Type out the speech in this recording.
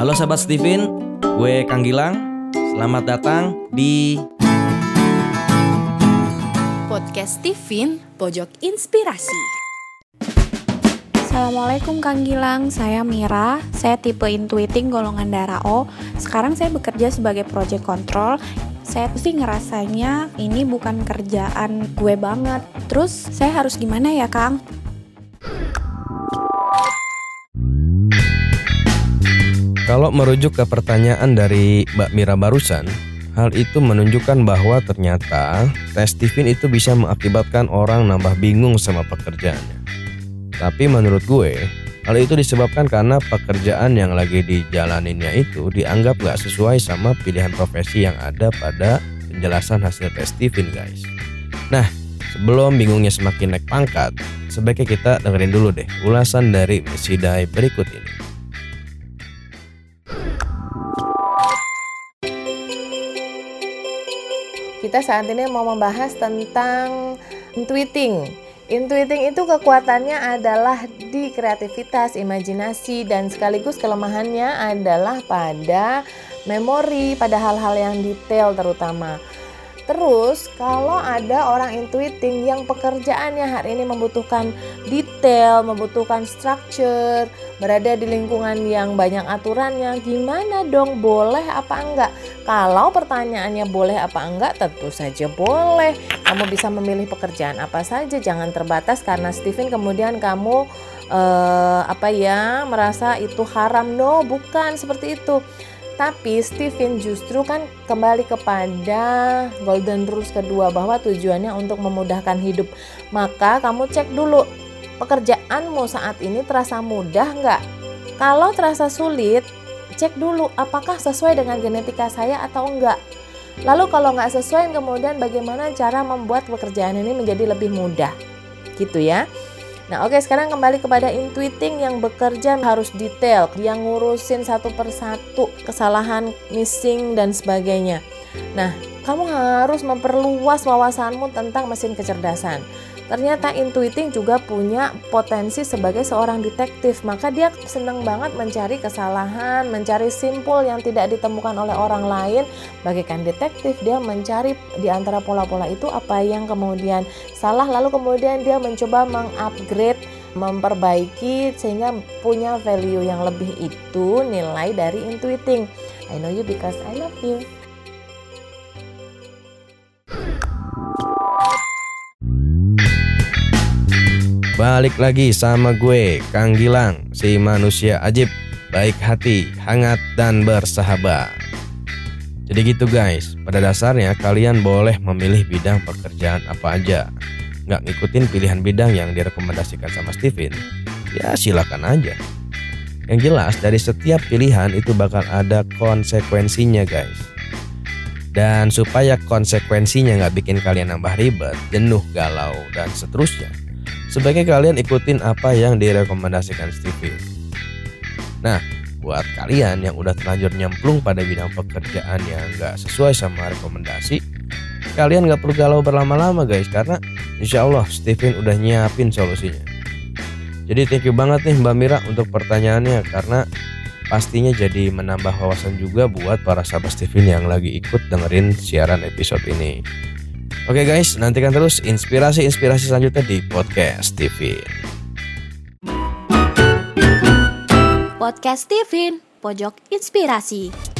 Halo sahabat Steven, gue Kang Gilang. Selamat datang di Podcast Steven Pojok Inspirasi. Assalamualaikum Kang Gilang, saya Mira, saya tipe intuiting golongan darah O. Sekarang saya bekerja sebagai project control. Saya sih ngerasanya ini bukan kerjaan gue banget. Terus saya harus gimana ya Kang? Kalau merujuk ke pertanyaan dari Mbak Mira barusan, hal itu menunjukkan bahwa ternyata tes Steven itu bisa mengakibatkan orang nambah bingung sama pekerjaannya. Tapi menurut gue, hal itu disebabkan karena pekerjaan yang lagi dijalaninnya itu dianggap gak sesuai sama pilihan profesi yang ada pada penjelasan hasil tes Steven guys. Nah, sebelum bingungnya semakin naik pangkat, sebaiknya kita dengerin dulu deh ulasan dari Missy Dai berikut ini. Kita saat ini mau membahas tentang intuiting. Intuiting itu kekuatannya adalah di kreativitas, imajinasi, dan sekaligus kelemahannya adalah pada memori, pada hal-hal yang detail terutama. Terus kalau ada orang intuiting yang pekerjaannya hari ini membutuhkan detail, membutuhkan structure, berada di lingkungan yang banyak aturannya, gimana dong boleh apa enggak? Kalau pertanyaannya boleh apa enggak, tentu saja boleh. Kamu bisa memilih pekerjaan apa saja, jangan terbatas karena Steven kemudian kamu eh, apa ya merasa itu haram. No, bukan seperti itu. Tapi Stephen justru kan kembali kepada golden rules kedua bahwa tujuannya untuk memudahkan hidup. Maka kamu cek dulu pekerjaanmu saat ini terasa mudah nggak? Kalau terasa sulit, cek dulu apakah sesuai dengan genetika saya atau enggak. Lalu kalau nggak sesuai, kemudian bagaimana cara membuat pekerjaan ini menjadi lebih mudah, gitu ya. Nah oke sekarang kembali kepada intuiting yang bekerja harus detail Yang ngurusin satu persatu kesalahan, missing dan sebagainya Nah kamu harus memperluas wawasanmu tentang mesin kecerdasan Ternyata intuiting juga punya potensi sebagai seorang detektif. Maka dia senang banget mencari kesalahan, mencari simpul yang tidak ditemukan oleh orang lain. Bagaikan detektif dia mencari di antara pola-pola itu apa yang kemudian salah. Lalu kemudian dia mencoba mengupgrade memperbaiki sehingga punya value yang lebih itu nilai dari intuiting. I know you because I love you Balik lagi sama gue, Kang Gilang, si manusia ajib, baik hati, hangat, dan bersahabat. Jadi gitu guys, pada dasarnya kalian boleh memilih bidang pekerjaan apa aja. Nggak ngikutin pilihan bidang yang direkomendasikan sama Steven, ya silakan aja. Yang jelas dari setiap pilihan itu bakal ada konsekuensinya guys. Dan supaya konsekuensinya nggak bikin kalian nambah ribet, jenuh, galau, dan seterusnya, Sebaiknya kalian ikutin apa yang direkomendasikan Stevie. Nah, buat kalian yang udah terlanjur nyemplung pada bidang pekerjaan yang gak sesuai sama rekomendasi, kalian gak perlu galau berlama-lama guys, karena insya Allah Steven udah nyiapin solusinya. Jadi thank you banget nih Mbak Mira untuk pertanyaannya, karena pastinya jadi menambah wawasan juga buat para sahabat Steven yang lagi ikut dengerin siaran episode ini. Oke guys, nantikan terus inspirasi-inspirasi selanjutnya di Podcast TV. Podcast Steven Pojok Inspirasi.